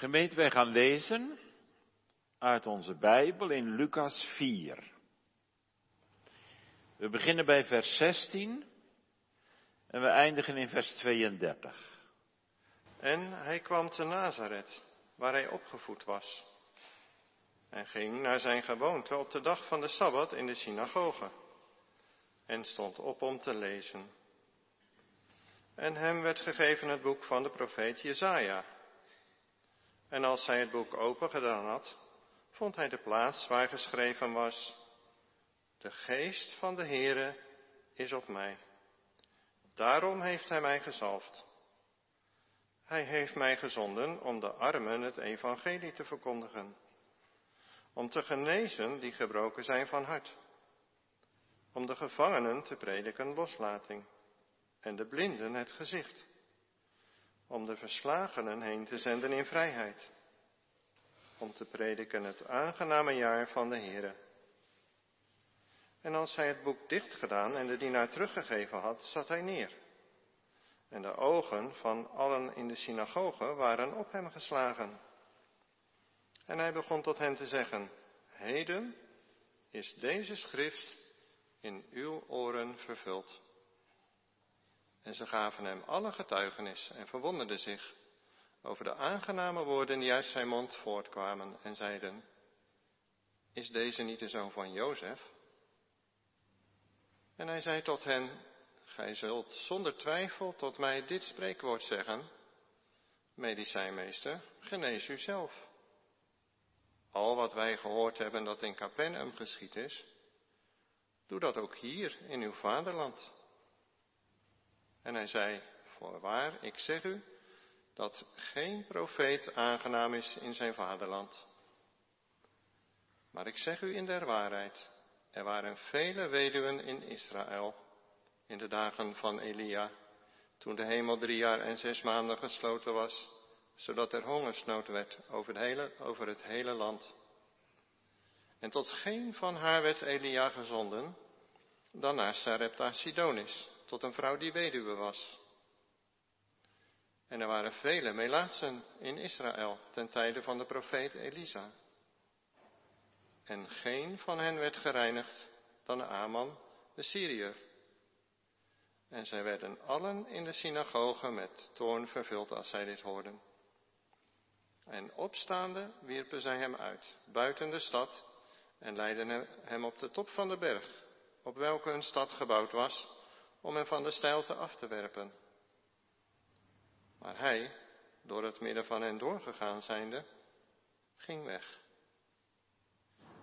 Gemeente, wij gaan lezen uit onze Bijbel in Lucas 4. We beginnen bij vers 16 en we eindigen in vers 32. En hij kwam te Nazareth, waar hij opgevoed was. En ging naar zijn gewoonte op de dag van de Sabbat in de synagoge. En stond op om te lezen. En hem werd gegeven het boek van de profeet Jezaja. En als hij het boek open gedaan had, vond hij de plaats waar geschreven was, de geest van de Heere is op mij. Daarom heeft hij mij gezalfd. Hij heeft mij gezonden om de armen het evangelie te verkondigen. Om te genezen die gebroken zijn van hart. Om de gevangenen te prediken loslating. En de blinden het gezicht. Om de verslagenen heen te zenden in vrijheid. Om te prediken het aangename jaar van de Heere. En als hij het boek dicht gedaan en de dienaar teruggegeven had, zat hij neer. En de ogen van allen in de synagoge waren op hem geslagen. En hij begon tot hen te zeggen, heden is deze schrift in uw oren vervuld. En ze gaven hem alle getuigenis en verwonderden zich over de aangename woorden die uit zijn mond voortkwamen en zeiden, is deze niet de zoon van Jozef? En hij zei tot hen, gij zult zonder twijfel tot mij dit spreekwoord zeggen, medicijnmeester, genees u zelf. Al wat wij gehoord hebben dat in Capernaum geschied is, doe dat ook hier in uw vaderland. En hij zei, voorwaar, ik zeg u, dat geen profeet aangenaam is in zijn vaderland. Maar ik zeg u in der waarheid, er waren vele weduwen in Israël in de dagen van Elia, toen de hemel drie jaar en zes maanden gesloten was, zodat er hongersnood werd over het hele, over het hele land. En tot geen van haar werd Elia gezonden, dan naar Sarepta Sidonis, tot een vrouw die weduwe was. En er waren vele melaatsen in Israël ten tijde van de profeet Elisa. En geen van hen werd gereinigd dan Aman, de Syriër. En zij werden allen in de synagoge met toorn vervuld als zij dit hoorden. En opstaande wierpen zij hem uit, buiten de stad, en leidden hem op de top van de berg, op welke hun stad gebouwd was, om hem van de steilte af te werpen. Maar hij, door het midden van hen doorgegaan zijnde, ging weg.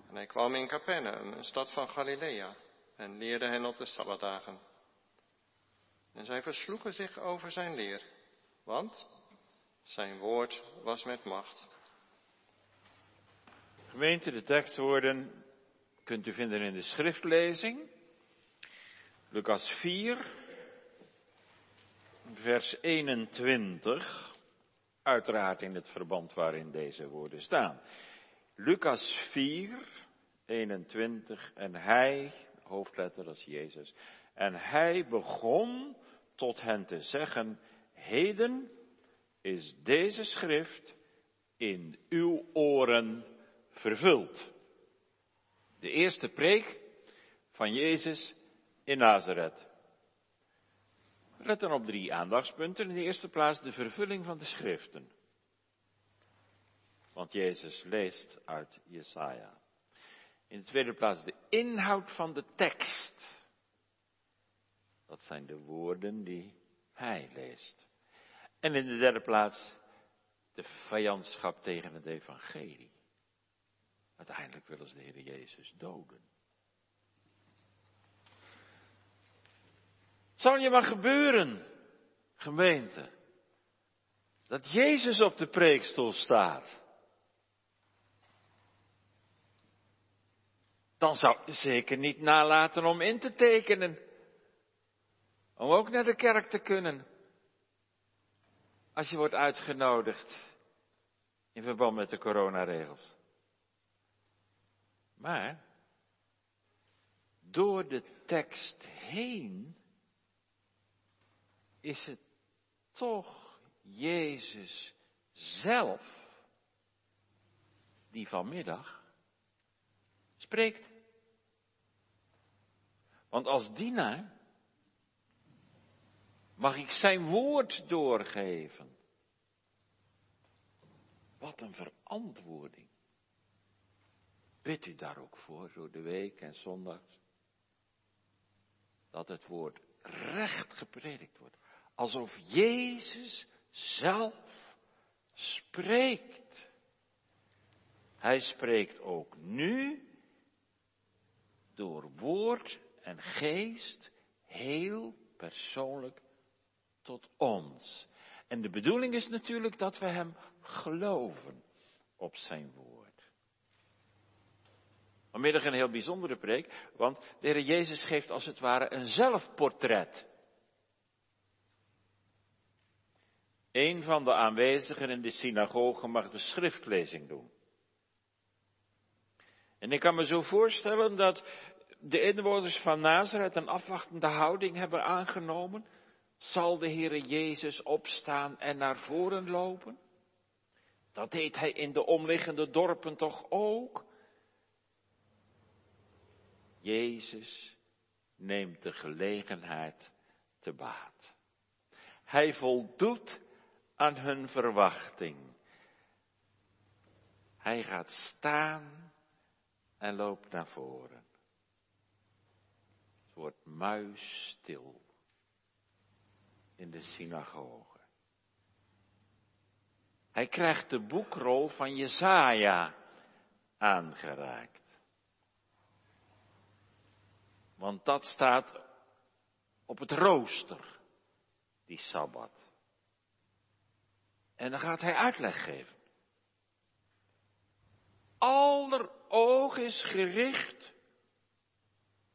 En hij kwam in Capernaum, een stad van Galilea, en leerde hen op de Sabbatdagen. En zij versloegen zich over zijn leer, want zijn woord was met macht. Gemeente, de tekstwoorden kunt u vinden in de schriftlezing. Lucas 4, vers 21, uiteraard in het verband waarin deze woorden staan. Lucas 4, 21, en hij, hoofdletter dat is Jezus, en hij begon tot hen te zeggen, heden is deze schrift in uw oren vervuld. De eerste preek van Jezus in Nazareth. Let dan op drie aandachtspunten. In de eerste plaats de vervulling van de schriften. Want Jezus leest uit Jesaja. In de tweede plaats de inhoud van de tekst. Dat zijn de woorden die hij leest. En in de derde plaats de vijandschap tegen het evangelie. Uiteindelijk willen ze de Heer Jezus doden. Zal je maar gebeuren, gemeente, dat Jezus op de preekstoel staat. Dan zou je zeker niet nalaten om in te tekenen. Om ook naar de kerk te kunnen. Als je wordt uitgenodigd in verband met de coronaregels. Maar door de tekst heen is het toch Jezus zelf die vanmiddag spreekt. Want als dienaar mag ik zijn woord doorgeven. Wat een verantwoording. Bid u daar ook voor, door de week en zondags. Dat het woord recht gepredikt wordt. Alsof Jezus zelf spreekt. Hij spreekt ook nu door woord en geest heel persoonlijk tot ons. En de bedoeling is natuurlijk dat we Hem geloven op Zijn woord. Vanmiddag een heel bijzondere preek, want de Heer Jezus geeft als het ware een zelfportret. Een van de aanwezigen in de synagoge mag de schriftlezing doen. En ik kan me zo voorstellen dat de inwoners van Nazareth een afwachtende houding hebben aangenomen. Zal de Heere Jezus opstaan en naar voren lopen? Dat deed hij in de omliggende dorpen toch ook? Jezus neemt de gelegenheid te baat. Hij voldoet aan hun verwachting. Hij gaat staan en loopt naar voren. Het wordt muisstil in de synagoge. Hij krijgt de boekrol van Jesaja aangereikt. Want dat staat op het rooster, die Sabbat. En dan gaat hij uitleg geven. Aller oog is gericht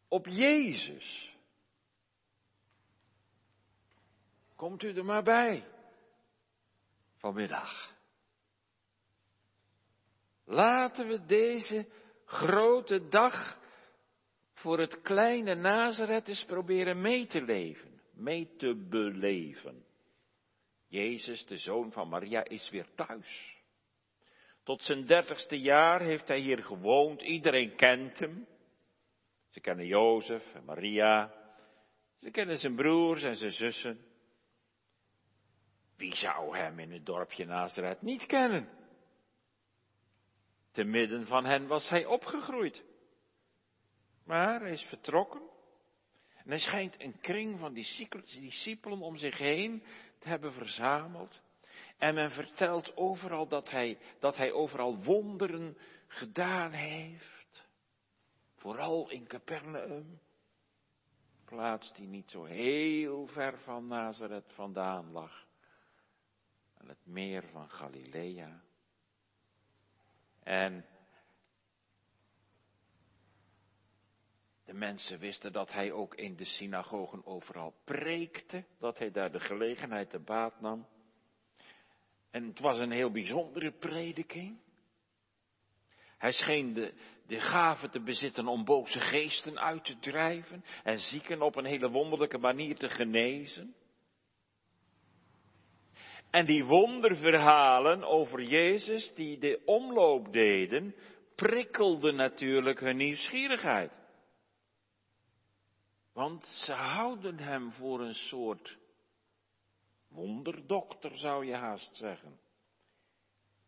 op Jezus. Komt u er maar bij vanmiddag. Laten we deze grote dag voor het kleine Nazareth eens proberen mee te leven, mee te beleven. Jezus, de zoon van Maria, is weer thuis. Tot zijn dertigste jaar heeft hij hier gewoond. Iedereen kent hem. Ze kennen Jozef en Maria. Ze kennen zijn broers en zijn zussen. Wie zou hem in het dorpje Nazareth niet kennen? Te midden van hen was hij opgegroeid. Maar hij is vertrokken. En hij schijnt een kring van discipelen om zich heen te hebben verzameld. En men vertelt overal dat hij, dat hij overal wonderen gedaan heeft. Vooral in Capernaum. Plaats die niet zo heel ver van Nazareth vandaan lag. Aan het meer van Galilea. En De mensen wisten dat hij ook in de synagogen overal preekte, dat hij daar de gelegenheid te baat nam. En het was een heel bijzondere prediking. Hij scheen de, de gave te bezitten om boze geesten uit te drijven en zieken op een hele wonderlijke manier te genezen. En die wonderverhalen over Jezus die de omloop deden, prikkelden natuurlijk hun nieuwsgierigheid. Want ze houden hem voor een soort wonderdokter, zou je haast zeggen.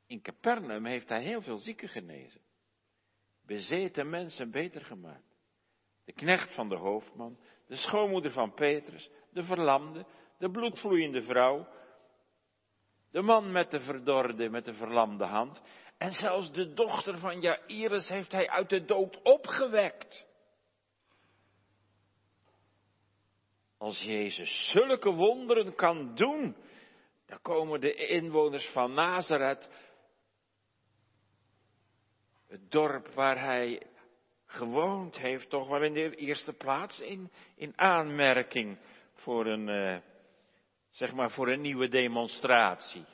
In Capernaum heeft hij heel veel zieken genezen. Bezeten mensen beter gemaakt. De knecht van de hoofdman, de schoonmoeder van Petrus, de verlamde, de bloedvloeiende vrouw, de man met de verdorde, met de verlamde hand. En zelfs de dochter van Jairus heeft hij uit de dood opgewekt. Als Jezus zulke wonderen kan doen, dan komen de inwoners van Nazareth, het dorp waar hij gewoond heeft, toch wel in de eerste plaats in, in aanmerking voor een, uh, zeg maar, voor een nieuwe demonstratie.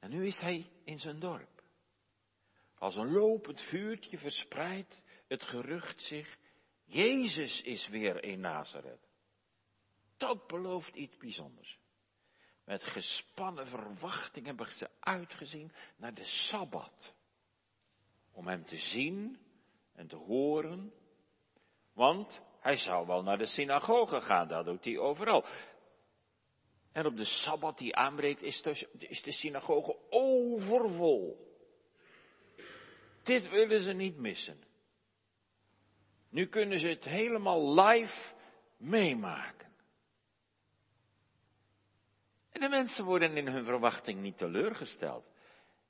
En nu is hij in zijn dorp. Als een lopend vuurtje verspreidt het gerucht zich Jezus is weer in Nazareth. Dat belooft iets bijzonders. met gespannen verwachting hebben ze uitgezien naar de Sabbat. Om hem te zien en te horen. Want hij zou wel naar de synagoge gaan, dat doet hij overal. En op de Sabbat die aanbreekt is de, is de synagoge overvol. Dit willen ze niet missen. Nu kunnen ze het helemaal live meemaken. En de mensen worden in hun verwachting niet teleurgesteld.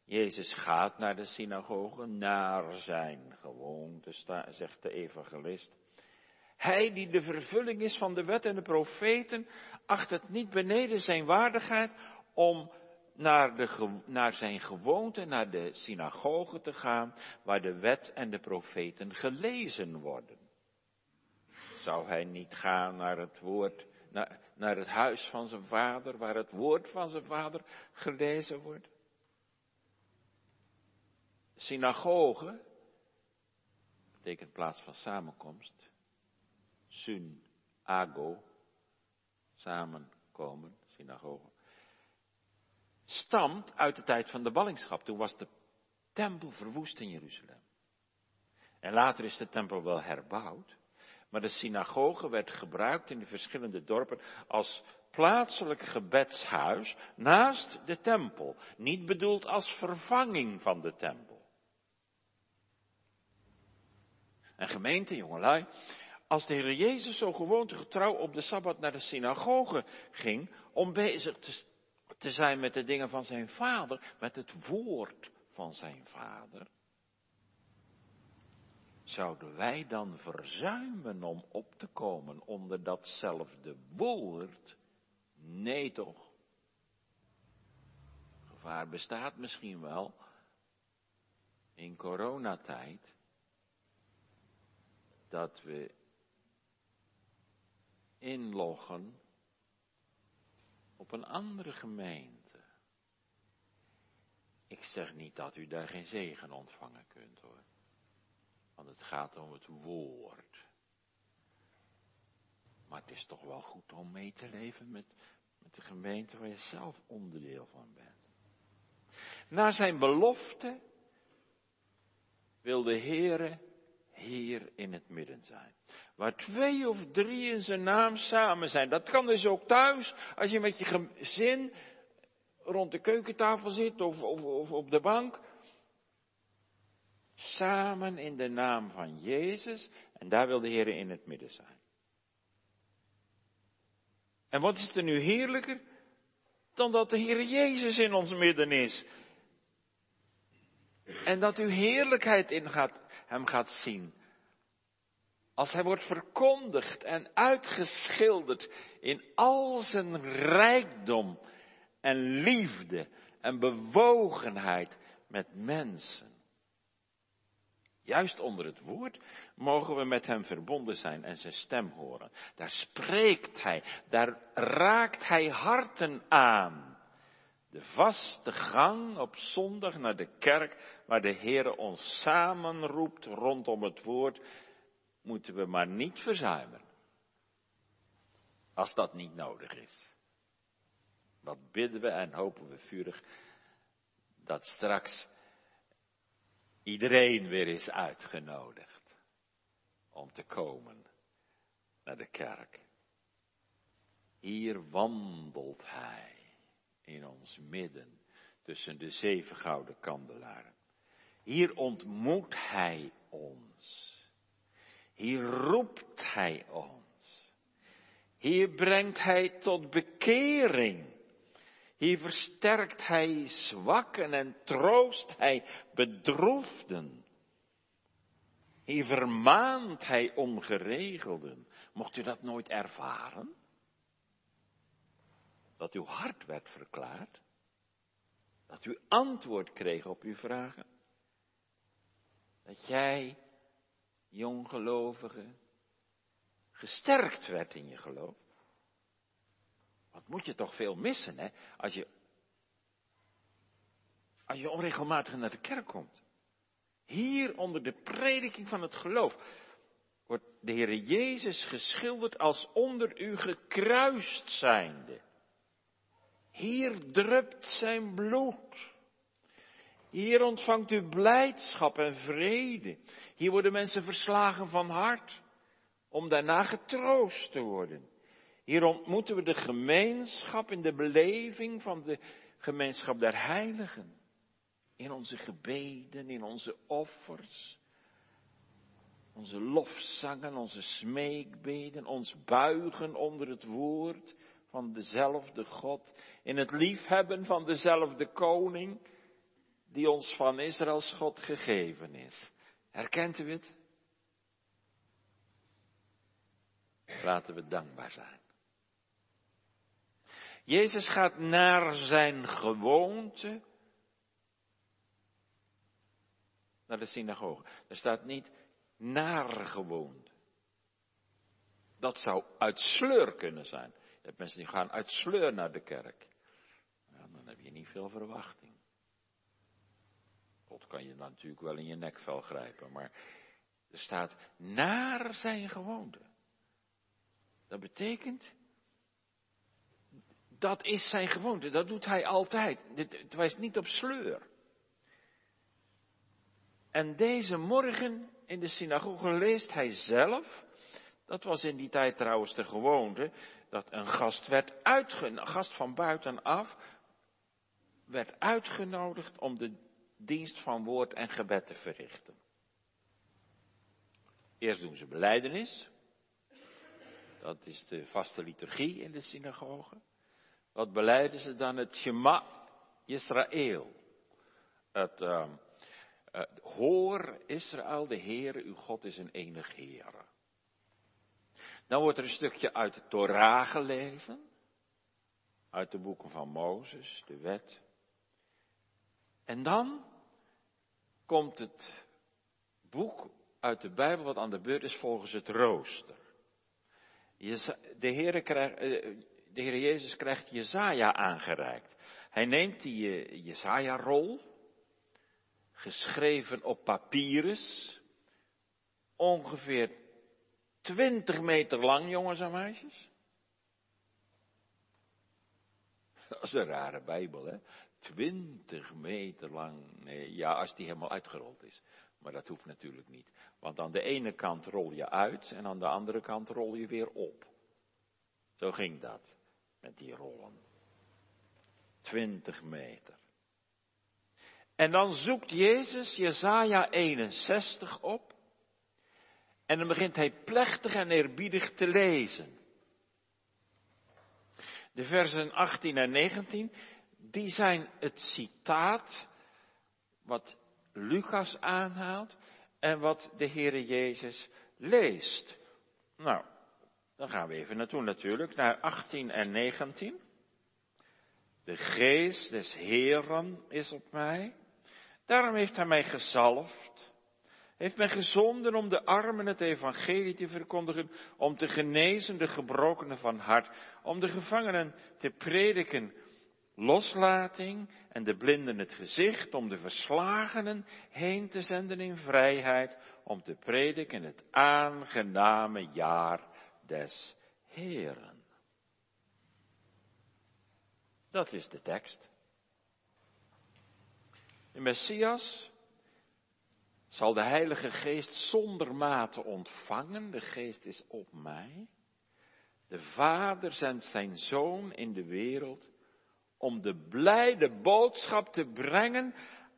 Jezus gaat naar de synagoge, naar zijn gewoonte, zegt de evangelist. Hij die de vervulling is van de wet en de profeten, acht het niet beneden zijn waardigheid om naar, de, naar zijn gewoonte, naar de synagoge te gaan, waar de wet en de profeten gelezen worden. Zou hij niet gaan naar het woord, naar, naar het huis van zijn vader, waar het woord van zijn vader gelezen wordt? Synagoge betekent plaats van samenkomst. Sun, ago, samenkomen, synagoge stamt uit de tijd van de ballingschap. Toen was de tempel verwoest in Jeruzalem. En later is de tempel wel herbouwd. Maar de synagoge werd gebruikt in de verschillende dorpen als plaatselijk gebedshuis naast de tempel. Niet bedoeld als vervanging van de tempel. En gemeente, jongelui, als de Heer Jezus zo gewoontegetrouw op de Sabbat naar de synagoge ging om bezig te te zijn met de dingen van zijn vader, met het woord van zijn vader, zouden wij dan verzuimen om op te komen onder datzelfde woord? Nee toch? Gevaar bestaat misschien wel in coronatijd dat we inloggen op een andere gemeente. Ik zeg niet dat u daar geen zegen ontvangen kunt hoor. Want het gaat om het woord. Maar het is toch wel goed om mee te leven met, met de gemeente waar je zelf onderdeel van bent. Na zijn belofte wil de Heere hier in het midden zijn. Waar twee of drie in zijn naam samen zijn. Dat kan dus ook thuis, als je met je gezin rond de keukentafel zit of, of, op de bank. Samen in de naam van Jezus. En daar wil de Heer in het midden zijn. En wat is er nu heerlijker dan dat de Heer Jezus in ons midden is? En dat uw heerlijkheid in gaat, hem gaat zien. Als hij wordt verkondigd en uitgeschilderd in al zijn rijkdom en liefde en bewogenheid met mensen. Juist onder het woord mogen we met hem verbonden zijn en zijn stem horen. Daar spreekt hij, daar raakt hij harten aan. De vaste gang op zondag naar de kerk, waar de Heer ons samenroept rondom het woord, moeten we maar niet verzuimen. Als dat niet nodig is. Wat bidden we en hopen we vurig dat straks iedereen weer is uitgenodigd om te komen naar de kerk. Hier wandelt Hij in ons midden tussen de zeven gouden kandelaren. Hier ontmoet Hij ons. Hier roept Hij ons. Hier brengt Hij tot bekering. Hier versterkt Hij zwakken en troost Hij bedroefden. Hier vermaant Hij ongeregelden. Mocht u dat nooit ervaren? Dat uw hart werd verklaard? Dat u antwoord kreeg op uw vragen? Dat jij jonggelovige, gesterkt werd in je geloof. Wat moet je toch veel missen, hè, als je, als je onregelmatig naar de kerk komt. Hier onder de prediking van het geloof wordt de Heer Jezus geschilderd als onder u gekruist zijnde. Hier drupt zijn bloed. Hier ontvangt u blijdschap en vrede. Hier worden mensen verslagen van hart, om daarna getroost te worden. Hier ontmoeten we de gemeenschap in de beleving van de gemeenschap der heiligen. In onze gebeden, in onze offers, onze lofzangen, onze smeekbeden, ons buigen onder het woord van dezelfde God, in het liefhebben van dezelfde koning die ons van Israëls God gegeven is. Herkent u het? Laten we dankbaar zijn. Jezus gaat naar zijn gewoonte, naar de synagoge. Er staat niet naar gewoonte. Dat zou uit sleur kunnen zijn. Je hebt mensen die gaan uit sleur naar de kerk. Nou, dan heb je niet veel verwachting. God kan je natuurlijk wel in je nekvel grijpen, maar er staat naar zijn gewoonte. Dat betekent, dat is zijn gewoonte, dat doet hij altijd. Het wijst niet op sleur. En deze morgen in de synagoge leest hij zelf, dat was in die tijd trouwens de gewoonte, dat een gast werd uitgenodigd, een gast van buitenaf, werd uitgenodigd om de dienst van woord en gebed te verrichten. Eerst doen ze beleidenis. Dat is de vaste liturgie in de synagoge. Wat beleiden ze dan? Het Shema Israël. Het uh, uh, Hoor Israël, de Heere, uw God is een enig Heere. Dan wordt er een stukje uit de Torah gelezen. Uit de boeken van Mozes, de wet. En dan komt het boek uit de Bijbel wat aan de beurt is volgens het rooster. De Heer, eh, de Jezus krijgt Jezaja aangereikt. Hij neemt die eh, Jezaja-rol, geschreven op papyrus, ongeveer 20 meter lang, jongens en meisjes. Dat is een rare Bijbel, hè? 20 meter lang. Nee, ja, als die helemaal uitgerold is. Maar dat hoeft natuurlijk niet. Want aan de ene kant rol je uit en aan de andere kant rol je weer op. Zo ging dat met die rollen. 20 meter. En dan zoekt Jezus Jesaja 61 op. En dan begint hij plechtig en eerbiedig te lezen. De versen 18 en 19, die zijn het citaat wat Lucas aanhaalt en wat de Heere Jezus leest. Nou, dan gaan we even naartoe natuurlijk, naar 18 en 19. De geest des Heeren is op mij. Daarom heeft hij mij gezalfd. Heeft mij gezonden om de armen het evangelie te verkondigen, om te genezen de gebrokenen van hart, om de gevangenen te prediken loslating en de blinden het gezicht, om de verslagenen heen te zenden in vrijheid, om te prediken het aangename jaar des Heren. Dat is de tekst. De Messias zal de Heilige Geest zonder mate ontvangen. De Geest is op mij. De Vader zendt zijn Zoon in de wereld om de blijde boodschap te brengen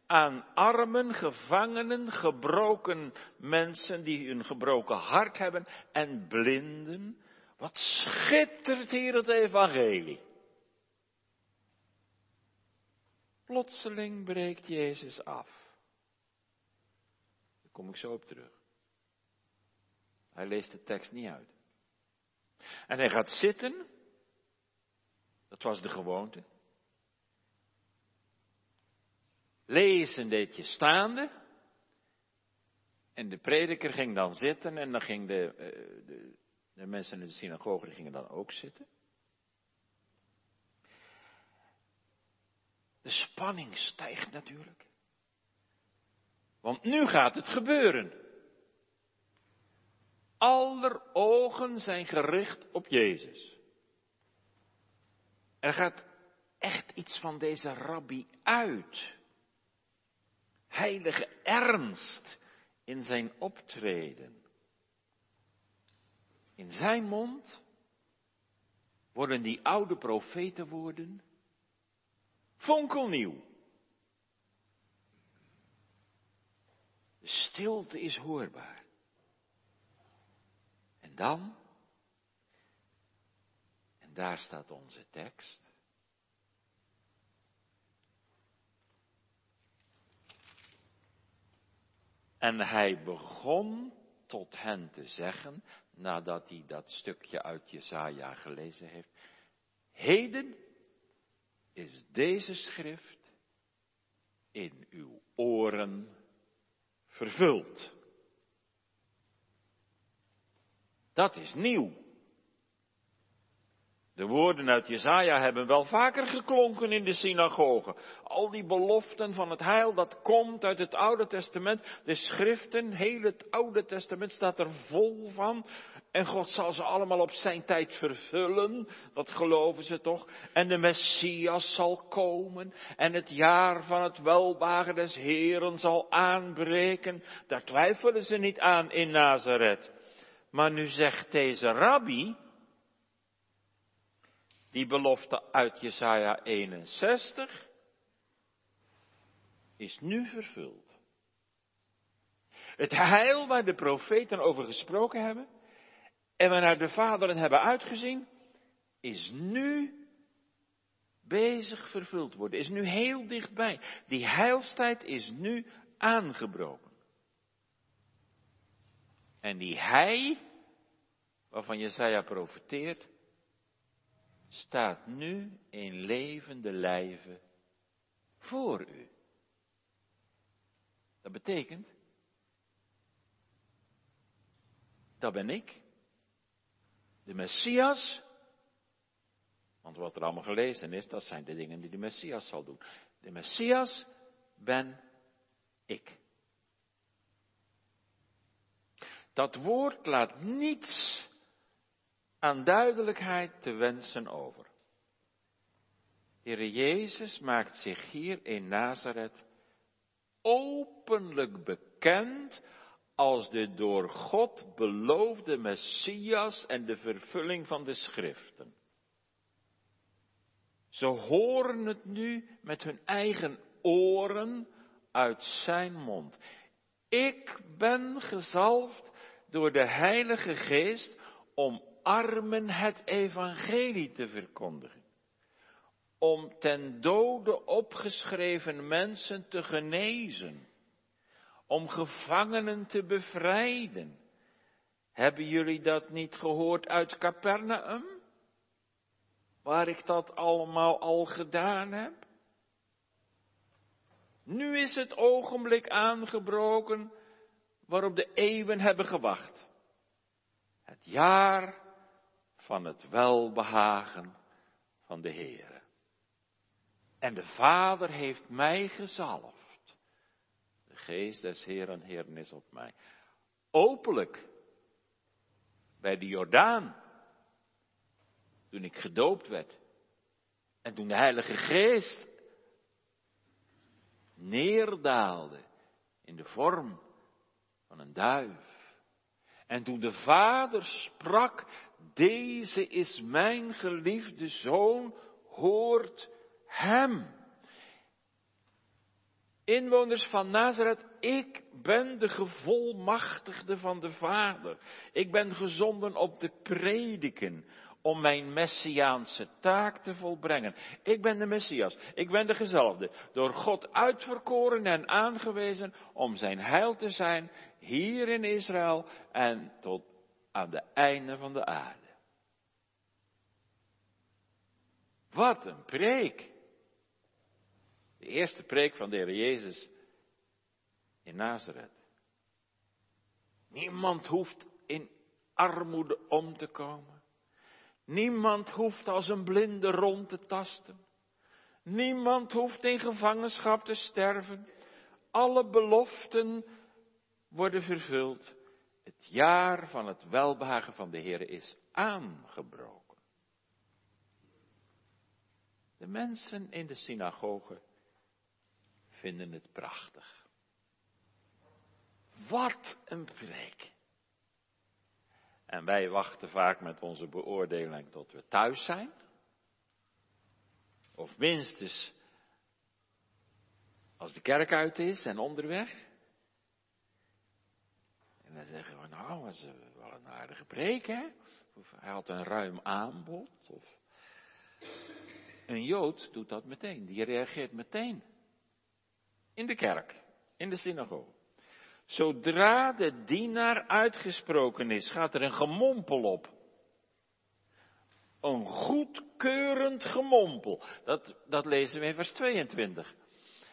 aan armen, gevangenen, gebroken mensen die een gebroken hart hebben en blinden. Wat schittert hier het evangelie. Plotseling breekt Jezus af. Kom ik zo op terug. Hij leest de tekst niet uit. En hij gaat zitten. Dat was de gewoonte. Lezen deed je staande. En de prediker ging dan zitten en dan ging de, eh, de, de mensen in de synagoge gingen dan ook zitten. De spanning stijgt natuurlijk. Want nu gaat het gebeuren. Aller ogen zijn gericht op Jezus. Er gaat echt iets van deze rabbi uit. Heilige ernst in zijn optreden. In zijn mond worden die oude profetenwoorden fonkelnieuw. De stilte is hoorbaar. En dan, en daar staat onze tekst. En hij begon tot hen te zeggen, nadat hij dat stukje uit Jesaja gelezen heeft, heden is deze schrift in uw oren vervuld. Dat is nieuw. De woorden uit Jesaja hebben wel vaker geklonken in de synagogen. Al die beloften van het heil dat komt uit het Oude Testament. De schriften, heel het Oude Testament staat er vol van. En God zal ze allemaal op zijn tijd vervullen. Dat geloven ze toch. En de Messias zal komen. En het jaar van het welwagen des Heren zal aanbreken. Daar twijfelen ze niet aan in Nazareth. Maar nu zegt deze rabbi, die belofte uit Jesaja 61 is nu vervuld. Het heil waar de profeten over gesproken hebben en waarnaar de vaderen hebben uitgezien, is nu bezig vervuld worden, is nu heel dichtbij. Die heilstijd is nu aangebroken. En die hij, waarvan Jesaja profeteert, staat nu in levende lijven voor u. Dat betekent, dat ben ik, de Messias, want wat er allemaal gelezen is, dat zijn de dingen die de Messias zal doen. De Messias ben ik. Dat woord laat niets aan duidelijkheid te wensen over. Heere Jezus maakt zich hier in Nazareth openlijk bekend als de door God beloofde Messias en de vervulling van de schriften. Ze horen het nu met hun eigen oren uit zijn mond. Ik ben gezalfd door de Heilige Geest om armen het evangelie te verkondigen. Om ten dode opgeschreven mensen te genezen. Om gevangenen te bevrijden. Hebben jullie dat niet gehoord uit Capernaum? Waar ik dat allemaal al gedaan heb? Nu is het ogenblik aangebroken waarop de eeuwen hebben gewacht. Het jaar van het welbehagen van de Heer. En de Vader heeft mij gezalfd. Geest des Heeren, Heeren is op mij. Openlijk, bij de Jordaan, toen ik gedoopt werd. En toen de Heilige Geest neerdaalde in de vorm van een duif. En toen de Vader sprak, deze is mijn geliefde zoon, hoort hem. Inwoners van Nazareth, ik ben de gevolmachtigde van de Vader. Ik ben gezonden op de prediken om mijn messiaanse taak te volbrengen. Ik ben de Messias, ik ben de gezalfde, door God uitverkoren en aangewezen om zijn heil te zijn hier in Israël en tot aan de einde van de aarde. Wat een preek! De eerste preek van de Heer Jezus in Nazareth. Niemand hoeft in armoede om te komen. Niemand hoeft als een blinde rond te tasten. Niemand hoeft in gevangenschap te sterven. Alle beloften worden vervuld. Het jaar van het welbehagen van de Heer is aangebroken. De mensen in de synagoge vinden het prachtig. Wat een preek. En wij wachten vaak met onze beoordeling tot we thuis zijn. Of minstens als de kerk uit is en onderweg. En dan zeggen we, nou, was wel een aardige preek, hè? Of hij had een ruim aanbod. Of... Een Jood doet dat meteen, die reageert meteen. In de kerk, in de synagoge. Zodra de dienaar uitgesproken is, gaat er een gemompel op. Een goedkeurend gemompel. Dat, dat lezen we in vers 22.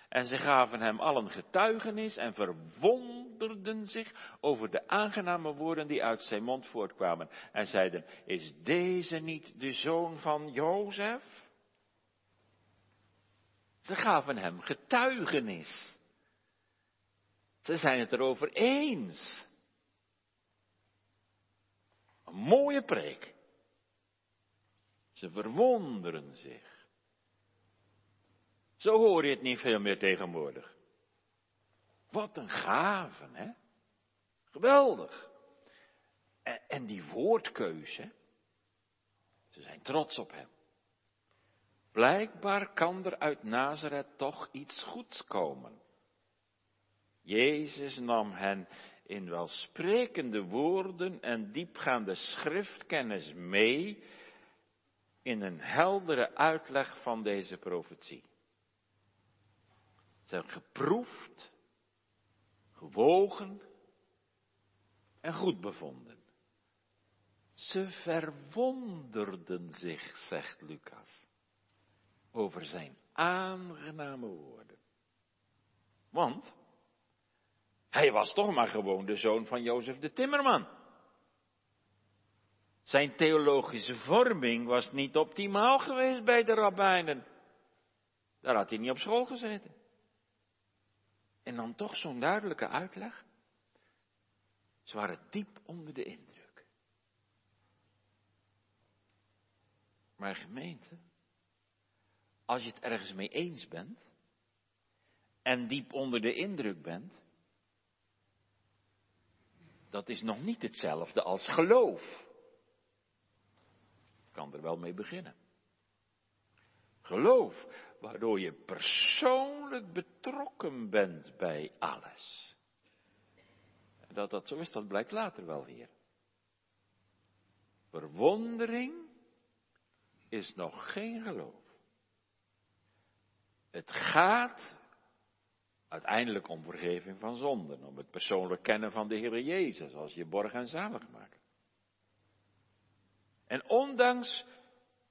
En ze gaven hem allen getuigenis en verwonderden zich over de aangename woorden die uit zijn mond voortkwamen. En zeiden, is deze niet de zoon van Jozef? Ze gaven hem getuigenis. Ze zijn het erover eens. Een mooie preek. Ze verwonderen zich. Zo hoor je het niet veel meer tegenwoordig. Wat een gaven, hè? Geweldig. En, en die woordkeuze. Ze zijn trots op hem. Blijkbaar kan er uit Nazareth toch iets goeds komen. Jezus nam hen in welsprekende woorden en diepgaande schriftkennis mee in een heldere uitleg van deze profetie. Ze hebben geproefd, gewogen en goed bevonden. Ze verwonderden zich, zegt Lucas, over zijn aangename woorden. Want hij was toch maar gewoon de zoon van Jozef de Timmerman. Zijn theologische vorming was niet optimaal geweest bij de rabbijnen. Daar had hij niet op school gezeten. En dan toch zo'n duidelijke uitleg. Ze waren diep onder de indruk. Maar gemeente, als je het ergens mee eens bent en diep onder de indruk bent, dat is nog niet hetzelfde als geloof. Ik kan er wel mee beginnen. Geloof, waardoor je persoonlijk betrokken bent bij alles. Dat dat zo is, dat blijkt later wel weer. Verwondering is nog geen geloof. Het gaat uiteindelijk om vergeving van zonden, om het persoonlijk kennen van de Heer Jezus als je borg en zalig maakt. En ondanks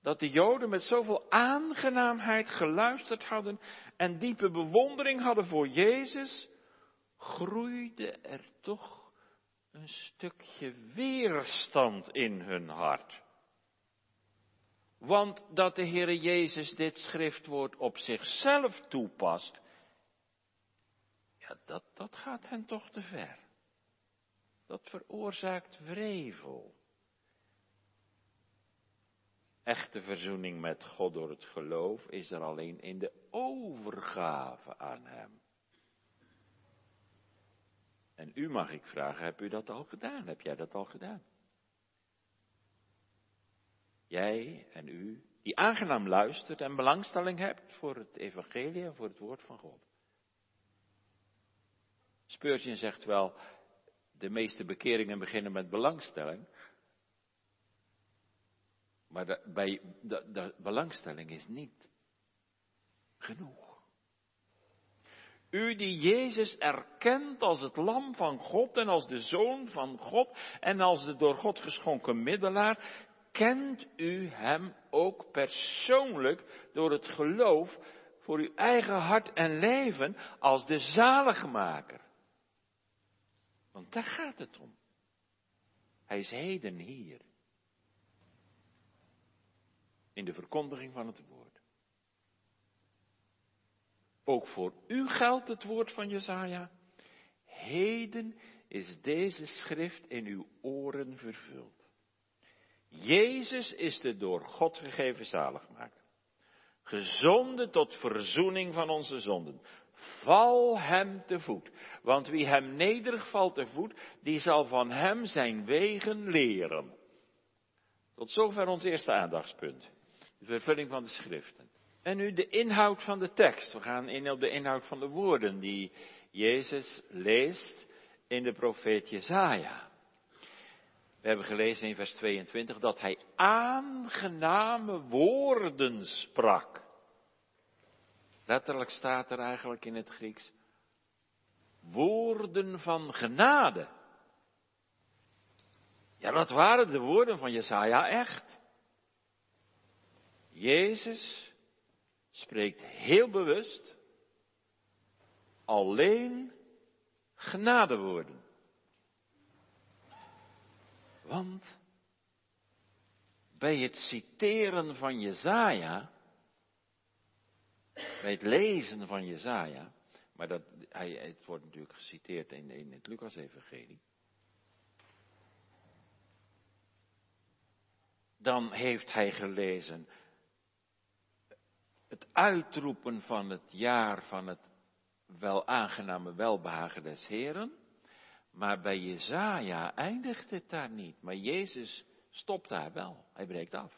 dat de Joden met zoveel aangenaamheid geluisterd hadden en diepe bewondering hadden voor Jezus, groeide er toch een stukje weerstand in hun hart. Want dat de Heer Jezus dit schriftwoord op zichzelf toepast, ja, dat, dat gaat hen toch te ver. Dat veroorzaakt wrevel echte verzoening met God door het geloof is er alleen in de overgave aan Hem. En u mag ik vragen, heb u dat al gedaan? Heb jij dat al gedaan? Jij en u, die aangenaam luistert en belangstelling hebt voor het evangelie en voor het woord van God. Speurtje zegt wel, de meeste bekeringen beginnen met belangstelling. Maar bij, de, de belangstelling is niet genoeg. U die Jezus erkent als het lam van God en als de zoon van God en als de door God geschonken middelaar, kent u Hem ook persoonlijk door het geloof voor uw eigen hart en leven als de zaligmaker. Want daar gaat het om. Hij is heden hier in de verkondiging van het woord. Ook voor u geldt het woord van Jesaja. Heden is deze schrift in uw oren vervuld. Jezus is de door God gegeven zaligmaker. gezonden tot verzoening van onze zonden. Val hem te voet, want wie hem nederig valt te voet, die zal van hem zijn wegen leren. Tot zover ons eerste aandachtspunt. De vervulling van de schriften. En nu de inhoud van de tekst. We gaan in op de inhoud van de woorden die Jezus leest in de profeet Jezaja. We hebben gelezen in vers 22 dat hij aangename woorden sprak. Letterlijk staat er eigenlijk in het Grieks woorden van genade. Ja, dat waren de woorden van Jesaja echt. Jezus spreekt heel bewust alleen genadewoorden. Want bij het citeren van Jezaja, bij het lezen van Jezaja, maar dat, hij, het wordt natuurlijk geciteerd in, in het Lucas-evangelie, dan heeft hij gelezen het uitroepen van het jaar van het wel aangename welbehagen des Heren. Maar bij Jezaja eindigt het daar niet. Maar Jezus stopt daar wel. Hij breekt af.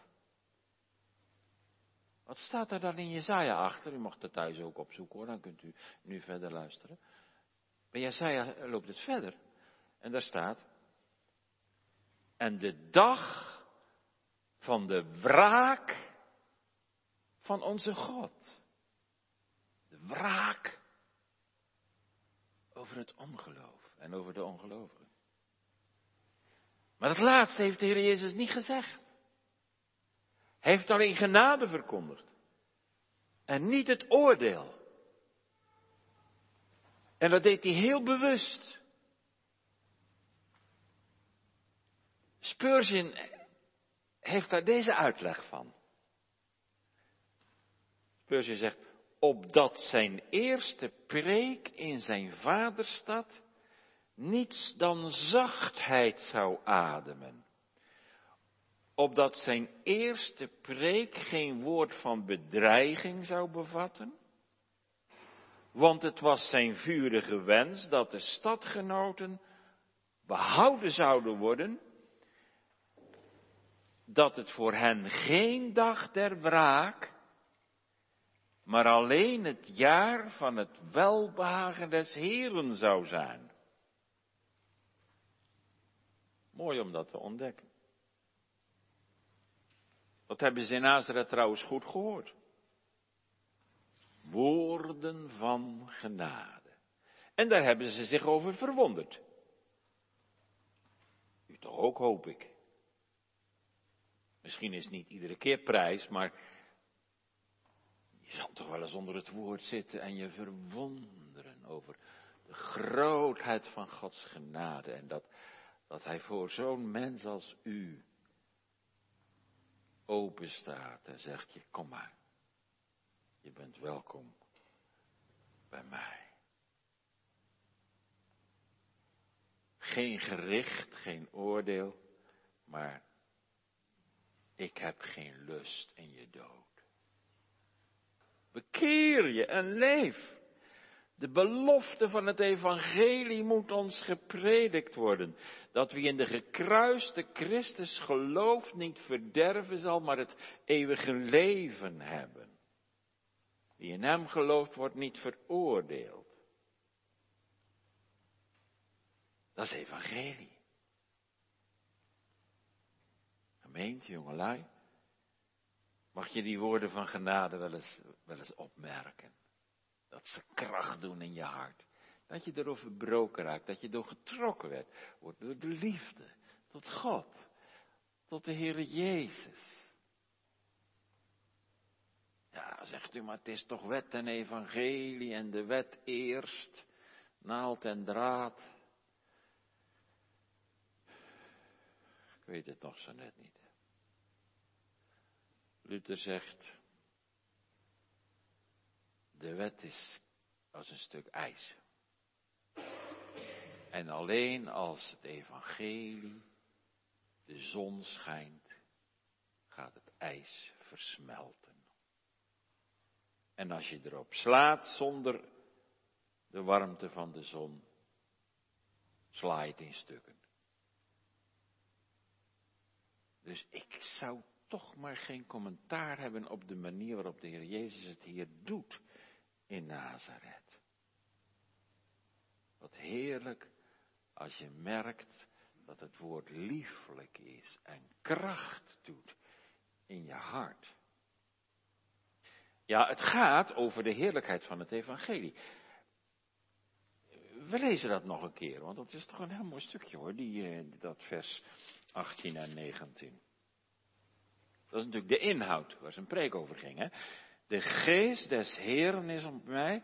Wat staat er dan in Jezaja achter? U mag het thuis ook opzoeken hoor, dan kunt u nu verder luisteren. Bij Jezaja loopt het verder. En daar staat, en de dag van de wraak van onze God. De wraak over het ongeloof en over de ongelovigen. Maar het laatste heeft de Heer Jezus niet gezegd. Hij heeft alleen genade verkondigd. En niet het oordeel. En dat deed hij heel bewust. Spurgeon heeft daar deze uitleg van. Spurgeon zegt, opdat zijn eerste preek in zijn vaderstad niets dan zachtheid zou ademen. Opdat zijn eerste preek geen woord van bedreiging zou bevatten. Want het was zijn vurige wens dat de stadgenoten behouden zouden worden dat het voor hen geen dag der wraak, maar alleen het jaar van het welbehagen des Heren zou zijn. Mooi om dat te ontdekken. Dat hebben ze in Nazareth trouwens goed gehoord. Woorden van genade. En daar hebben ze zich over verwonderd. U toch ook, hoop ik. Misschien is het niet iedere keer prijs, maar je zal toch wel eens onder het woord zitten en je verwonderen over de grootheid van Gods genade en dat, dat Hij voor zo'n mens als u open staat en zegt je, kom maar, je bent welkom bij mij. Geen gericht, geen oordeel, maar ik heb geen lust in je dood. Bekeer je en leef. De belofte van het evangelie moet ons gepredikt worden. Dat wie in de gekruiste Christus gelooft niet verderven zal, maar het eeuwige leven hebben. Wie in hem gelooft wordt niet veroordeeld. Dat is evangelie. Gemeente, jongelui, mag je die woorden van genade wel eens, wel eens opmerken. Dat ze kracht doen in je hart. Dat je erover verbroken raakt, dat je door getrokken werd, wordt door de liefde tot God, tot de Heere Jezus. Ja, zegt u, maar het is toch wet en evangelie en de wet eerst, naald en draad. Ik weet het nog zo net niet. Luther zegt, de wet is als een stuk ijs. En alleen als het evangelie, de zon schijnt, gaat het ijs versmelten. En als je erop slaat zonder de warmte van de zon, sla het in stukken. Dus ik zou toch maar geen commentaar hebben op de manier waarop de Heer Jezus het hier doet in Nazareth. Wat heerlijk als je merkt dat het woord lieflijk is en kracht doet in je hart. Ja, het gaat over de heerlijkheid van het evangelie. We lezen dat nog een keer, want dat is toch een heel mooi stukje hoor, die, eh, dat vers 18 en 19. Dat is natuurlijk de inhoud waar zijn preek over ging. Hè? De geest des Heeren is op mij,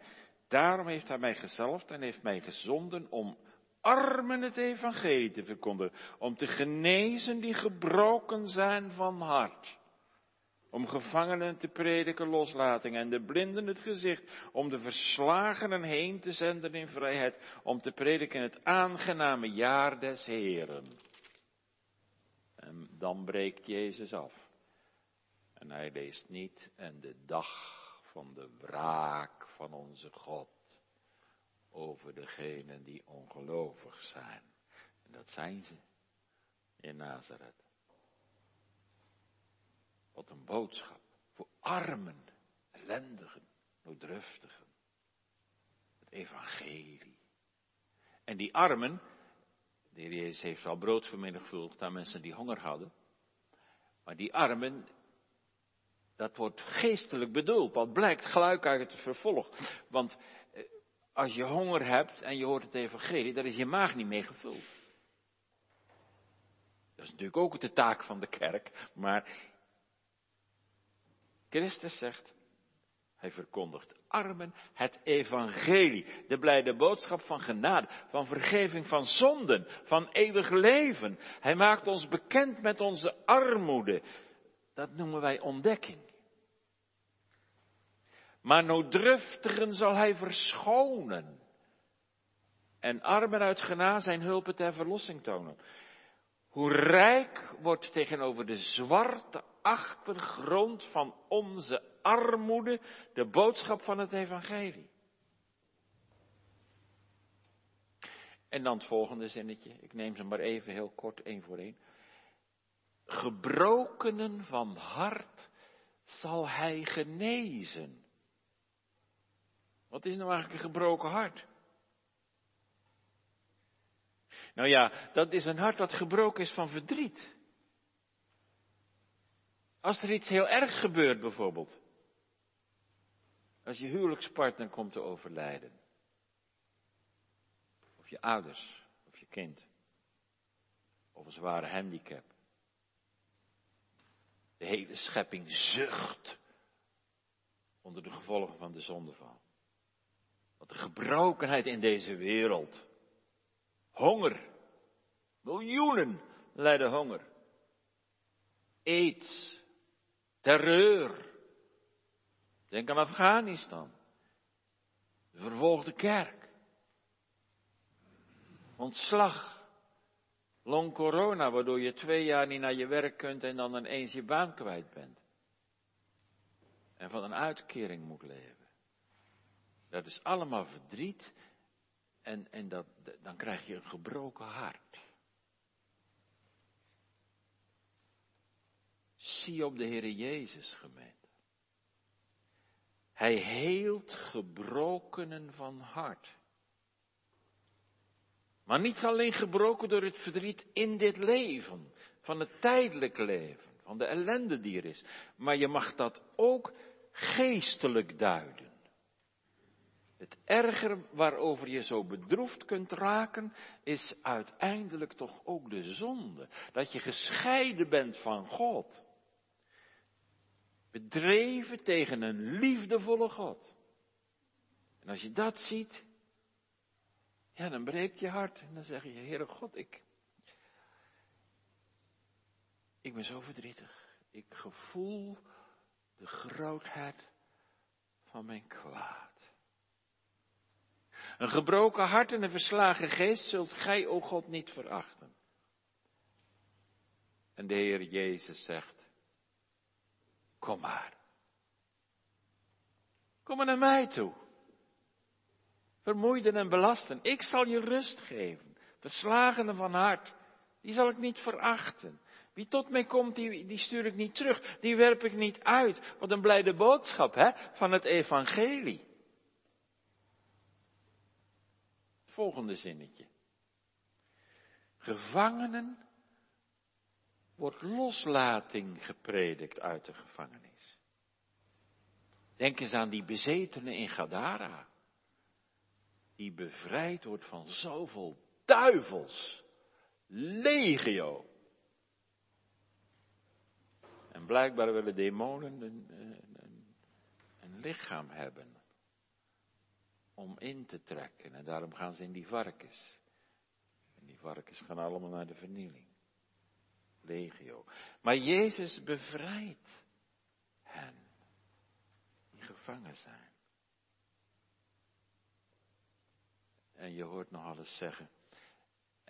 daarom heeft hij mij gezalfd en heeft mij gezonden om armen het evangelie te verkondigen, om te genezen die gebroken zijn van hart. Om gevangenen te prediken loslating en de blinden het gezicht, om de verslagenen heen te zenden in vrijheid, om te prediken het aangename jaar des Heren. En dan breekt Jezus af. En hij leest niet en de dag van de wraak van onze God over degenen die ongelovig zijn. En dat zijn ze in Nazareth. Wat een boodschap voor armen, ellendigen, nooddruftigen. Het evangelie. En die armen, de heer Jezus heeft al brood vermenigvuldigd aan mensen die honger hadden. Maar die armen, dat wordt geestelijk bedoeld. Wat blijkt gelijk uit het vervolg. Want eh, als je honger hebt en je hoort het evangelie, dan is je maag niet meer gevuld. Dat is natuurlijk ook de taak van de kerk, maar Christus zegt, hij verkondigt armen het evangelie, de blijde boodschap van genade, van vergeving van zonden, van eeuwig leven. Hij maakt ons bekend met onze armoede. Dat noemen wij ontdekking. Maar nooddruftigen zal hij verschonen. En armen uit genade zijn hulpen ter verlossing tonen. Hoe rijk wordt tegenover de zwarte achtergrond van onze armoede de boodschap van het evangelie. En dan het volgende zinnetje, ik neem ze maar even heel kort één voor één. Gebrokenen van hart zal hij genezen. Wat is nou eigenlijk een gebroken hart? Nou ja, dat is een hart dat gebroken is van verdriet. Als er iets heel erg gebeurt bijvoorbeeld. Als je huwelijkspartner komt te overlijden. Of je ouders, of je kind. Of een zware handicap. De hele schepping zucht onder de gevolgen van de zondeval. Wat de gebrokenheid in deze wereld. Honger. Miljoenen lijden honger. Aids terreur. Denk aan Afghanistan. De vervolgde kerk. Ontslag. Long corona, waardoor je twee jaar niet naar je werk kunt en dan ineens je baan kwijt bent. En van een uitkering moet leven. Dat is allemaal verdriet en, en dat, dan krijg je een gebroken hart. Zie op de Heer Jezus gemeente. Hij heelt gebrokenen van hart. Maar niet alleen gebroken door het verdriet in dit leven, van het tijdelijk leven, van de ellende die er is. Maar je mag dat ook geestelijk duiden. Het erger waarover je zo bedroefd kunt raken, is uiteindelijk toch ook de zonde. Dat je gescheiden bent van God bedreven tegen een liefdevolle God. En als je dat ziet, ja, dan breekt je hart. En dan zeg je, Heere God, ik, ik ben zo verdrietig. Ik gevoel de grootheid van mijn kwaad. Een gebroken hart en een verslagen geest zult gij, o God, niet verachten. En de Heer Jezus zegt, Kom maar. Kom maar naar mij toe. Vermoeiden en belasten. Ik zal je rust geven. Verslagenen van hart. Die zal ik niet verachten. Wie tot mij komt, die, die stuur ik niet terug. Die werp ik niet uit. Wat een blijde boodschap, hè? Van het evangelie. Volgende zinnetje. Gevangenen wordt loslating gepredikt uit de gevangenis. Denk eens aan die bezetene in Gadara, die bevrijd wordt van zoveel duivels, legio. En blijkbaar willen demonen een, een lichaam hebben om in te trekken. En daarom gaan ze in die varkens. En die varkens gaan allemaal naar de vernieling legio. Maar Jezus bevrijdt hen die gevangen zijn. En je hoort nog alles zeggen.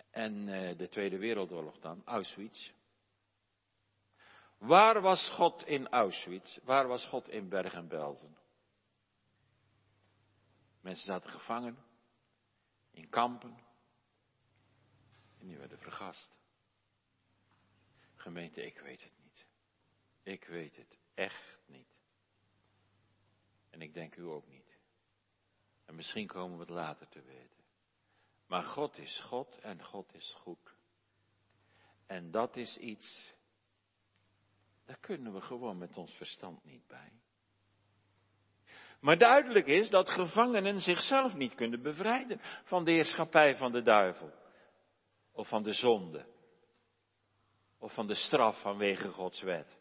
En uh, de Tweede Wereldoorlog dan, Auschwitz. Waar was God in Auschwitz? Waar was God in Bergen-Belsen? Mensen zaten gevangen, in kampen, en die werden vergast. Gemeente, ik weet het niet. Ik weet het echt niet. En ik denk u ook niet. En misschien komen we het later te weten. Maar God is God en God is goed. En dat is iets, daar kunnen we gewoon met ons verstand niet bij. Maar duidelijk is dat gevangenen zichzelf niet kunnen bevrijden van de heerschappij van de duivel of van de zonde of van de straf vanwege Gods wet.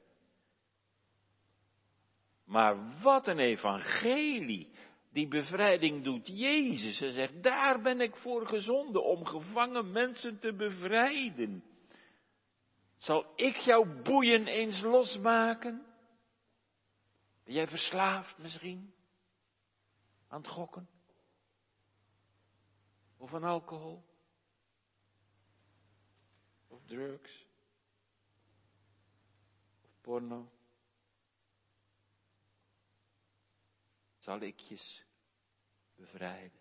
Maar wat een evangelie. Die bevrijding doet Jezus. Hij zegt, daar ben ik voor gezonden om gevangen mensen te bevrijden. Zal ik jouw boeien eens losmaken? Ben jij verslaafd misschien? Aan het gokken? Of aan alcohol? Of drugs? porno. Zal ik je bevrijden?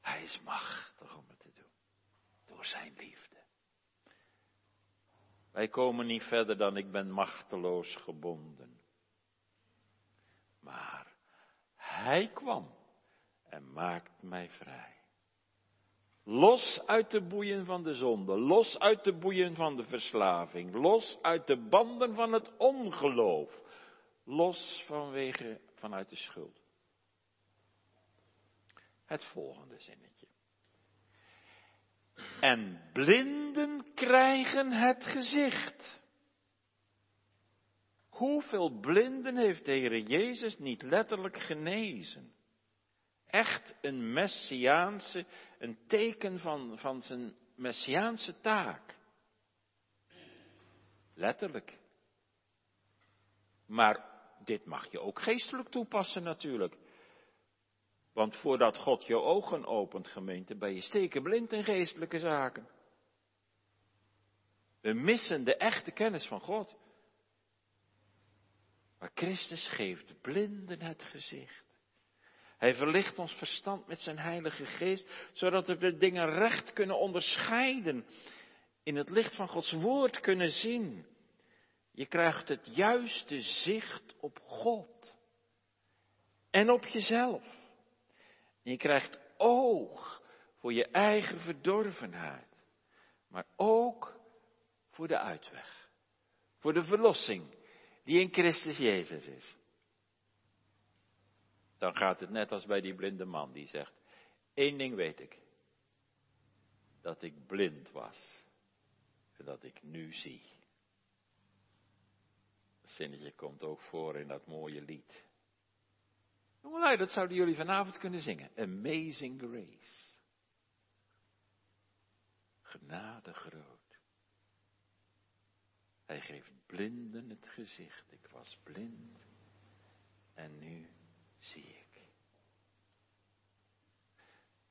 Hij is machtig om het te doen. Door zijn liefde. Wij komen niet verder dan ik ben machteloos gebonden. Maar hij kwam en maakt mij vrij. Los uit de boeien van de zonde, los uit de boeien van de verslaving, los uit de banden van het ongeloof, los vanwege, vanuit de schuld. Het volgende zinnetje. En blinden krijgen het gezicht. Hoeveel blinden heeft de Jezus niet letterlijk genezen? echt een messiaanse, een teken van, van zijn messiaanse taak. Letterlijk. Maar dit mag je ook geestelijk toepassen natuurlijk. Want voordat God je ogen opent, gemeente, ben je stekenblind in geestelijke zaken. We missen de echte kennis van God. Maar Christus geeft blinden het gezicht. Hij verlicht ons verstand met zijn Heilige Geest, zodat we de dingen recht kunnen onderscheiden, in het licht van Gods Woord kunnen zien. Je krijgt het juiste zicht op God en op jezelf. Je krijgt oog voor je eigen verdorvenheid, maar ook voor de uitweg, voor de verlossing die in Christus Jezus is dan gaat het net als bij die blinde man die zegt, één ding weet ik, dat ik blind was en dat ik nu zie. Dat zinnetje komt ook voor in dat mooie lied. Jongelui, dat zouden jullie vanavond kunnen zingen. Amazing Grace. Genade groot. Hij geeft blinden het gezicht. Ik was blind en nu zie ik.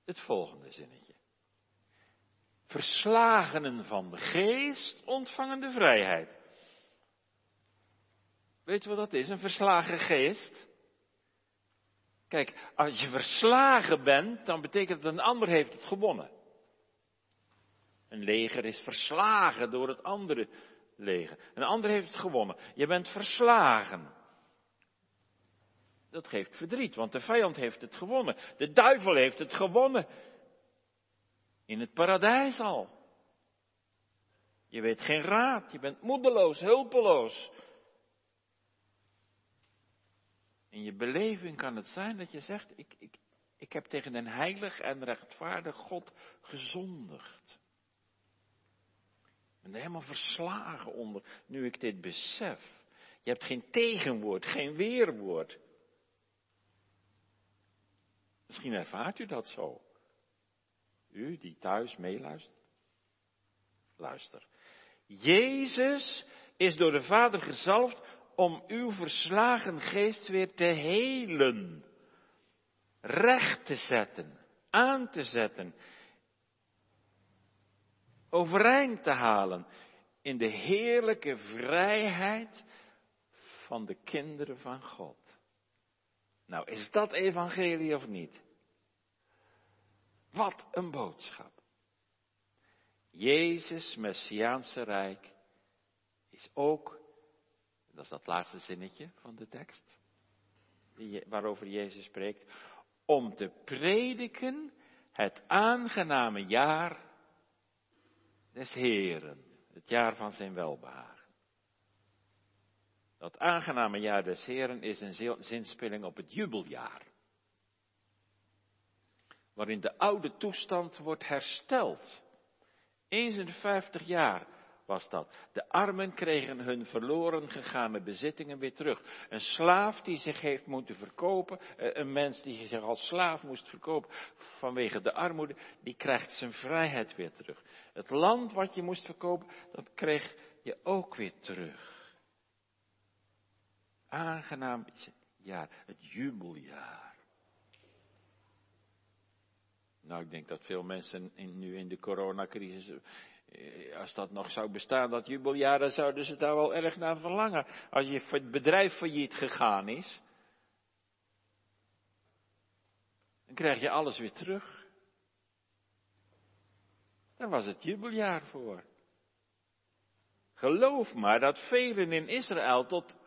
Het volgende zinnetje. Verslagenen van de geest ontvangen de vrijheid. Weet je wat dat is? Een verslagen geest. Kijk, als je verslagen bent, dan betekent dat een ander heeft het gewonnen. Een leger is verslagen door het andere Een ander heeft het gewonnen. Je bent verslagen. Dat geeft verdriet, want de vijand heeft het gewonnen. De duivel heeft het gewonnen. In het paradijs al. Je weet geen raad, je bent moedeloos, hulpeloos. In je beleving kan het zijn dat je zegt, ik, ik, ik heb tegen een heilig en rechtvaardig God gezondigd. Ben er helemaal verslagen onder, nu ik dit besef. Je hebt geen tegenwoord, geen weerwoord. Misschien ervaart u dat zo. U die thuis meeluistert. Luister. Jezus is door de Vader gezalfd om uw verslagen geest weer te helen, recht te zetten, aan te zetten, overeind te halen in de heerlijke vrijheid van de kinderen van God. Nou, is dat evangelie of niet? Wat een boodschap. Jezus' Messiaanse Rijk is ook, dat is dat laatste zinnetje van de tekst, waarover Jezus spreekt, om te prediken het aangename jaar des Heren, het jaar van zijn welbehagen. Dat aangename jaar des Heren is een zinspeling op het jubeljaar. Waarin de oude toestand wordt hersteld. Eens in de vijftig jaar was dat. De armen kregen hun verloren gegane bezittingen weer terug. Een slaaf die zich heeft moeten verkopen, eh, een mens die zich als slaaf moest verkopen vanwege de armoede, die krijgt zijn vrijheid weer terug. Het land wat je moest verkopen, dat kreeg je ook weer terug aangenaam jaar, het jubeljaar. Nou, ik denk dat veel mensen nu in de coronacrisis, als dat nog zou bestaan, dat jubeljaar, dan zouden ze daar wel erg naar verlangen. Als je bedrijf failliet gegaan is, dan krijg je alles weer terug. Daar was het jubeljaar voor. Geloof maar dat velen in Israël tot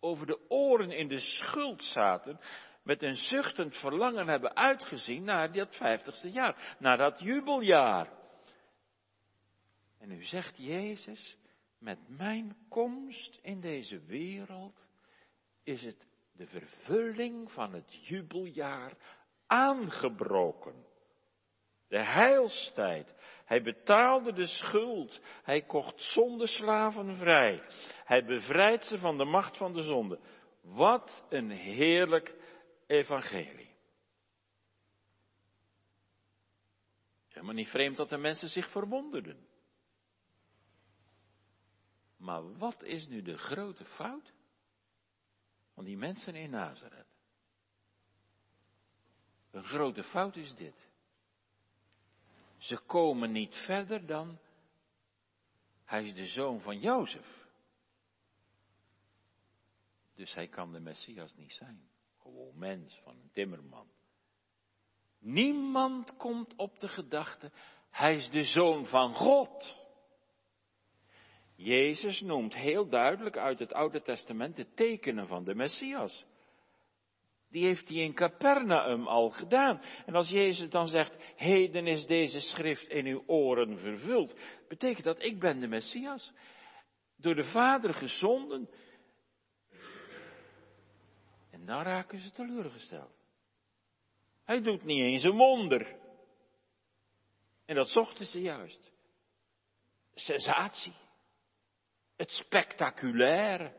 over de oren in de schuld zaten, met een zuchtend verlangen hebben uitgezien naar dat vijftigste jaar, naar dat jubeljaar. En nu zegt Jezus, met mijn komst in deze wereld is het de vervulling van het jubeljaar aangebroken. De heilstijd. Hij betaalde de schuld. Hij kocht zondeslaven vrij. Hij bevrijdt ze van de macht van de zonde. Wat een heerlijk evangelie. Helemaal niet vreemd dat de mensen zich verwonderden. Maar wat is nu de grote fout van die mensen in Nazareth? Een grote fout is dit. Ze komen niet verder dan, hij is de zoon van Jozef. Dus hij kan de Messias niet zijn. Gewoon mens van een timmerman. Niemand komt op de gedachte, hij is de zoon van God. Jezus noemt heel duidelijk uit het Oude Testament de tekenen van de Messias. Die heeft hij in Capernaum al gedaan. En als Jezus dan zegt, heden is deze schrift in uw oren vervuld, betekent dat ik ben de Messias. Door de Vader gezonden. En dan raken ze teleurgesteld. Hij doet niet eens een wonder. En dat zochten ze juist. Sensatie. Het spectaculaire.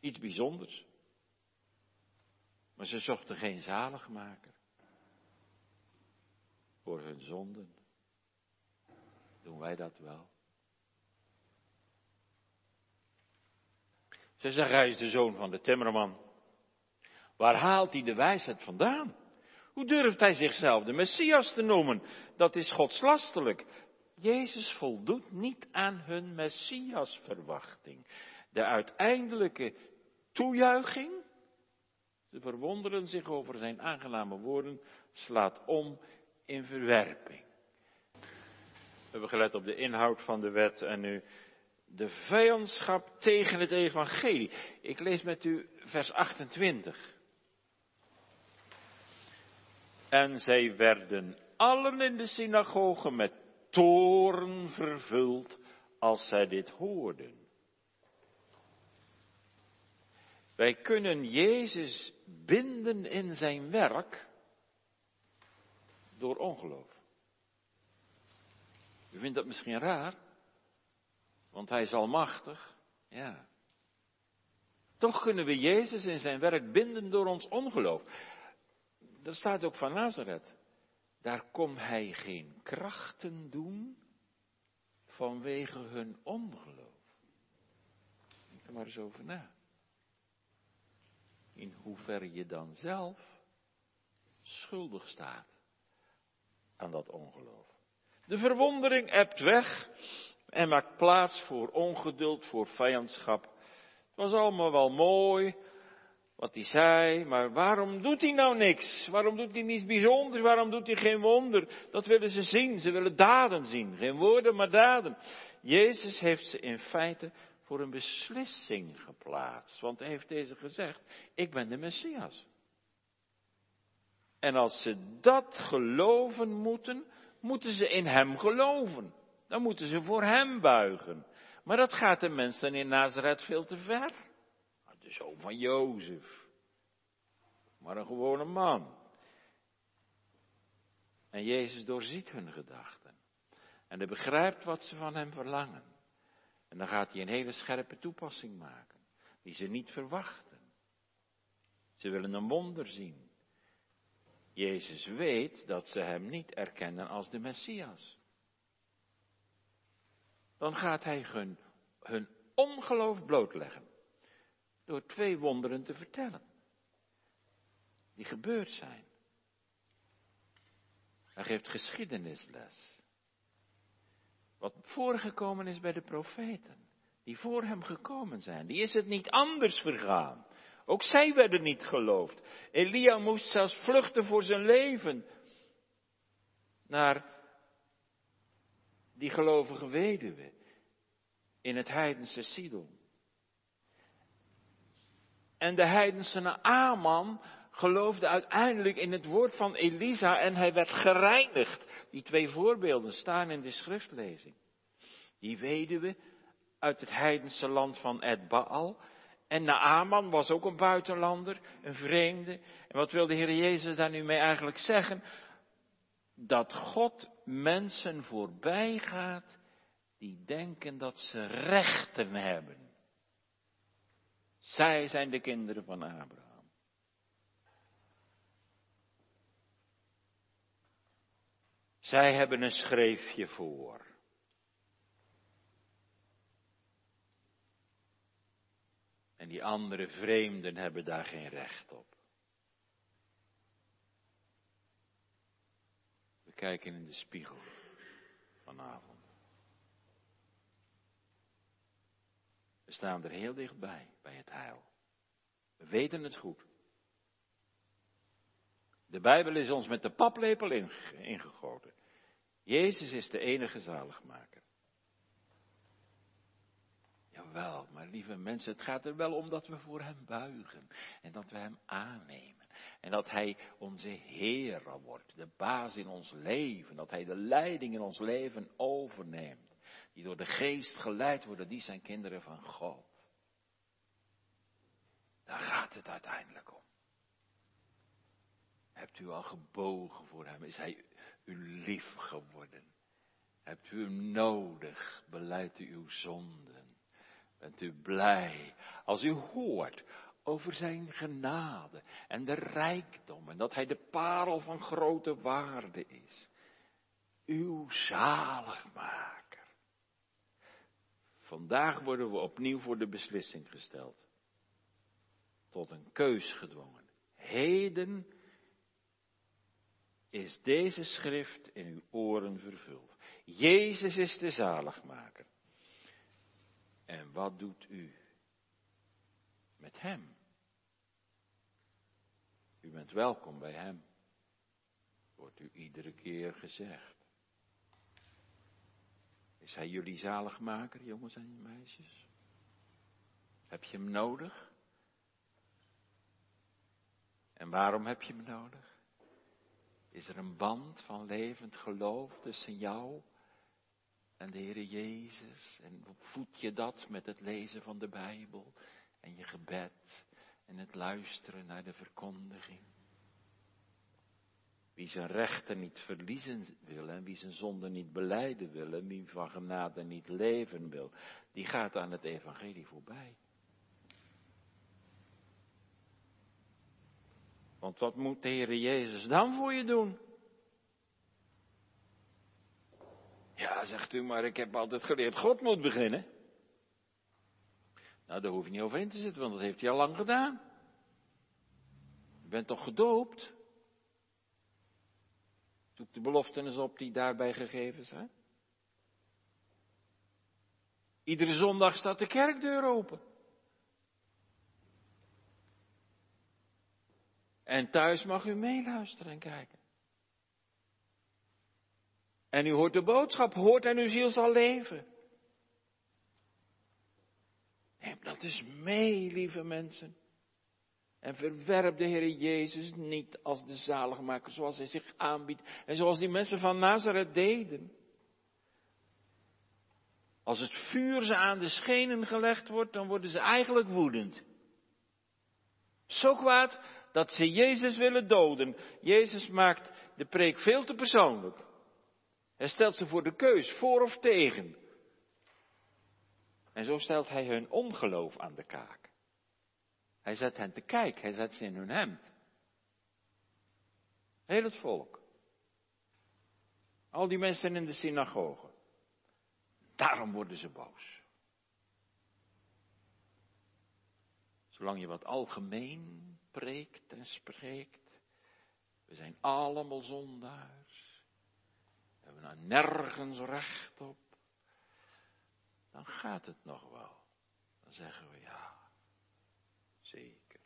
Iets bijzonders. Maar ze zochten geen zaligmaker voor hun zonden. Doen wij dat wel? Ze zeggen, hij is de zoon van de timmerman. Waar haalt hij de wijsheid vandaan? Hoe durft hij zichzelf de Messias te noemen? Dat is godslastelijk. Jezus voldoet niet aan hun Messiasverwachting. De uiteindelijke toejuiching, ze verwonderen zich over zijn aangename woorden, slaat om in verwerping. We hebben gelet op de inhoud van de wet en nu de vijandschap tegen het evangelie. Ik lees met u vers 28. En zij werden allen in de synagoge met toren vervuld als zij dit hoorden. Wij kunnen Jezus binden in zijn werk door ongeloof. U vindt dat misschien raar, want hij is almachtig. Ja. Toch kunnen we Jezus in zijn werk binden door ons ongeloof. Dat staat ook van Nazareth. Daar kon hij geen krachten doen vanwege hun ongeloof. Denk er maar eens over na. In hoeverre je dan zelf schuldig staat aan dat ongeloof. De verwondering ebt weg en maakt plaats voor ongeduld, voor vijandschap. Het was allemaal wel mooi, wat hij zei, maar waarom doet hij nou niks? Waarom doet hij niets bijzonders? Waarom doet hij geen wonder? Dat willen ze zien, ze willen daden zien. Geen woorden, maar daden. Jezus heeft ze in feite voor een beslissing geplaatst. Want hij heeft deze gezegd, ik ben de Messias. En als ze dat geloven moeten, moeten ze in hem geloven. Dan moeten ze voor hem buigen. Maar dat gaat de mensen in Nazareth veel te ver zoon van Jozef. Maar een gewone man. En Jezus doorziet hun gedachten. En hij begrijpt wat ze van hem verlangen. En dan gaat hij een hele scherpe toepassing maken, die ze niet verwachten. Ze willen een wonder zien. Jezus weet dat ze hem niet erkennen als de Messias. Dan gaat hij hun, hun ongeloof blootleggen door twee wonderen te vertellen. Die gebeurd zijn. Hij geeft geschiedenisles. Wat voorgekomen is bij de profeten, die voor hem gekomen zijn, die is het niet anders vergaan. Ook zij werden niet geloofd. Elia moest zelfs vluchten voor zijn leven naar die gelovige weduwe in het heidense Sidon. En de heidense Naaman geloofde uiteindelijk in het woord van Elisa en hij werd gereinigd. Die twee voorbeelden staan in de schriftlezing. Die weduwe uit het heidense land van Edbaal. En Naaman was ook een buitenlander, een vreemde. En wat wil de Heer Jezus daar nu mee eigenlijk zeggen? Dat God mensen voorbij gaat die denken dat ze rechten hebben. Zij zijn de kinderen van Abraham. Zij hebben een schreefje voor. En die andere vreemden hebben daar geen recht op. We kijken in de spiegel vanavond. We staan er heel dichtbij, bij het heil. We weten het goed. De Bijbel is ons met de paplepel ingegoten. Jezus is de enige zaligmaker. Jawel, maar lieve mensen, het gaat er wel om dat we voor Hem buigen en dat we Hem aannemen. En dat Hij onze Heer wordt, de baas in ons leven, dat Hij de leiding in ons leven overneemt die door de geest geleid worden, die zijn kinderen van God. Daar gaat het uiteindelijk om. Hebt u al gebogen voor hem? Is hij u lief geworden? Hebt u hem nodig? Beleidt u uw zonden? Bent u blij als u hoort over zijn genade en de rijkdom en dat hij de parel van grote waarde is? Uw zaligmaker. Vandaag worden we opnieuw voor de beslissing gesteld. Tot een keus gedwongen. Heden is deze schrift in uw oren vervuld. Jezus is de zaligmaker. En wat doet u met Hem. U bent welkom bij Hem. Wordt u iedere keer gezegd. Is Hij jullie zaligmaker, jongens en meisjes? Heb je Hem nodig? En waarom heb je Hem nodig? Is er een band van levend geloof tussen jou en de Heer Jezus? En voed je dat met het lezen van de Bijbel en je gebed en het luisteren naar de verkondiging? Wie zijn rechten niet verliezen wil en wie zijn zonde niet beleiden wil en wie van genade niet leven wil, die gaat aan het evangelie voorbij. Want wat moet de Heer Jezus dan voor je doen? Ja, zegt u, maar ik heb altijd geleerd, God moet beginnen. Nou, daar hoef je niet over in te zitten, want dat heeft hij al lang gedaan. Je bent toch gedoopt? Zoek de beloften eens op die daarbij gegeven zijn. Iedere zondag staat de kerkdeur open. En thuis mag u meeluisteren en kijken. En u hoort de boodschap, hoort en uw ziel zal leven. Neem dat is mee, lieve mensen. En verwerp de Heer Jezus niet als de zaligmaker zoals hij zich aanbiedt. En zoals die mensen van Nazareth deden. Als het vuur ze aan de schenen gelegd wordt, dan worden ze eigenlijk woedend. Zo kwaad dat ze Jezus willen doden. Jezus maakt de preek veel te persoonlijk. Hij stelt ze voor de keus, voor of tegen. En zo stelt hij hun ongeloof aan de kaak. Hij zet hen te kijk, hij zet ze in hun hemd. Heel het volk. Al die mensen in de synagoge. Daarom worden ze boos. Zolang je wat algemeen preekt en spreekt. We zijn allemaal zondaars. We hebben daar nergens recht op. Dan gaat het nog wel. Dan zeggen we ja, zeker.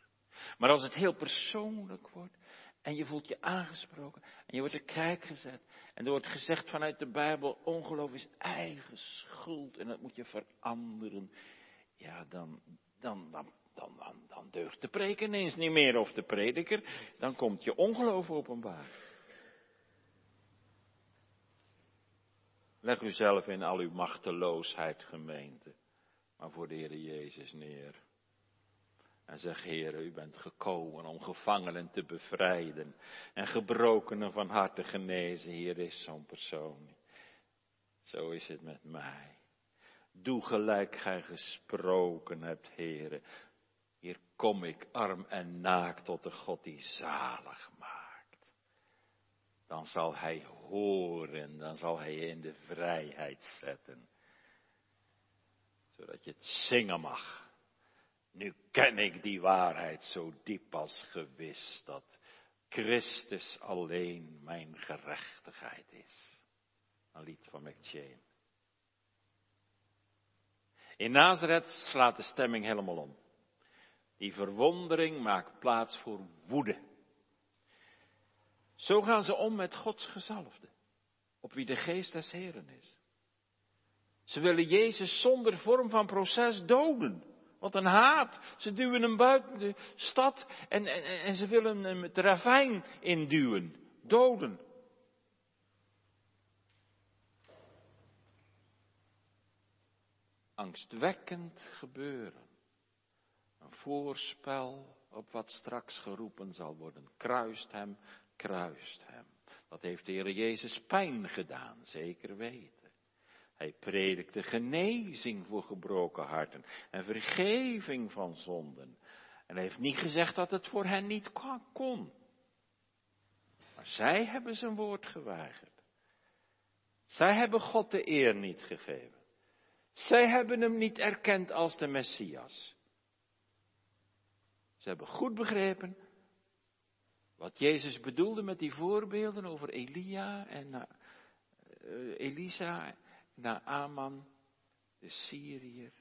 Maar als het heel persoonlijk wordt en je voelt je aangesproken en je wordt er kijk gezet en er wordt gezegd vanuit de Bijbel, ongeloof is eigen schuld en dat moet je veranderen. Ja, dan, dan, dan dan, dan, deugt de preek ineens niet meer of de prediker, dan komt je ongeloof openbaar. Leg uzelf in al uw machteloosheid, gemeente, maar voor de Heer Jezus neer. En zeg, Heer, u bent gekomen om gevangenen te bevrijden en gebrokenen van harte genezen. Hier is zo'n persoon. Zo is het met mij. Doe gelijk gij gesproken hebt, Heere. Hier kom ik arm en naakt tot de God die zalig maakt. Dan zal hij horen, dan zal hij je in de vrijheid zetten. Zodat je het zingen mag. Nu ken ik die waarheid zo diep als gewis dat Christus alleen mijn gerechtigheid is. Een lied van McChain. In Nazareth slaat de stemming helemaal om. Die verwondering maakt plaats voor woede. Zo gaan ze om met Gods gezalfde, op wie de geest des Heren is. Ze willen Jezus zonder vorm van proces doden. Wat een haat. Ze duwen hem buiten de stad en, en, en ze willen hem het ravijn induwen. Doden. Angstwekkend gebeuren een voorspel op wat straks geroepen zal worden. Kruist hem, kruist hem. Dat heeft de Heer Jezus pijn gedaan, zeker weten. Hij predikte genezing voor gebroken harten en vergeving van zonden. En hij heeft niet gezegd dat het voor hen niet kon. Maar zij hebben zijn woord geweigerd. Zij hebben God de eer niet gegeven. Zij hebben hem niet erkend als de Messias. Ze hebben goed begrepen wat Jezus bedoelde met die voorbeelden over Elia en uh, Elisa, naar Aman, de Syriër.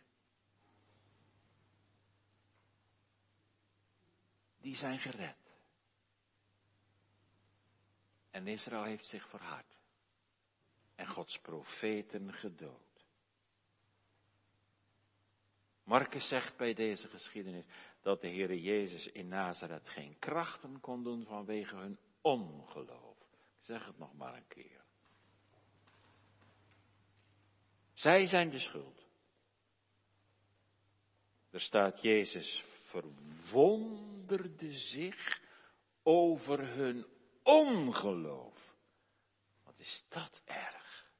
die zijn gered. En Israël heeft zich verhard. En Gods profeten gedood. Marcus zegt bij deze geschiedenis dat de Heere Jezus in Nazareth geen krachten kon doen vanwege hun ongeloof. Ik zeg het nog maar een keer. Zij zijn de schuld. Er staat Jezus verwonderde zich over hun ongeloof. Wat is dat erg?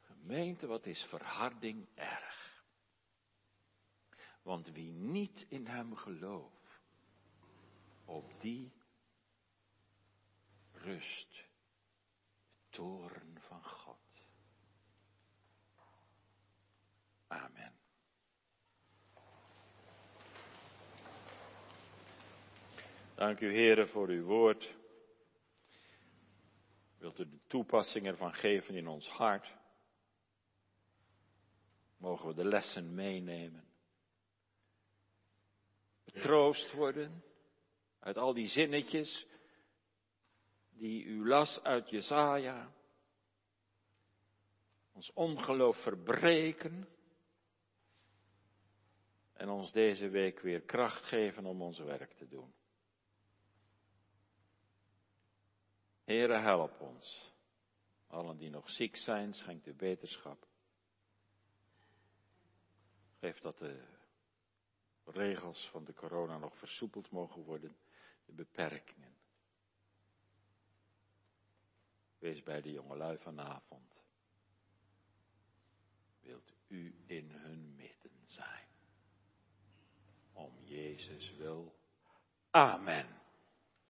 Gemeente, wat is verharding erg? Want wie niet in hem gelooft, op die rust toren van God. Amen. Dank u, heren, voor uw woord. Wilt u de toepassing ervan geven in ons hart? Mogen we de lessen meenemen? Betroost worden uit al die zinnetjes die u las uit Jesaja. Ons ongeloof verbreken. En ons deze week weer kracht geven om ons werk te doen. Heere, help ons. Allen die nog ziek zijn, schenkt u beterschap. Geef dat de regels van de corona nog versoepeld mogen worden, de beperkingen. Wees bij de jongelui vanavond. Wilt u in hun midden Jezus wil. Amen.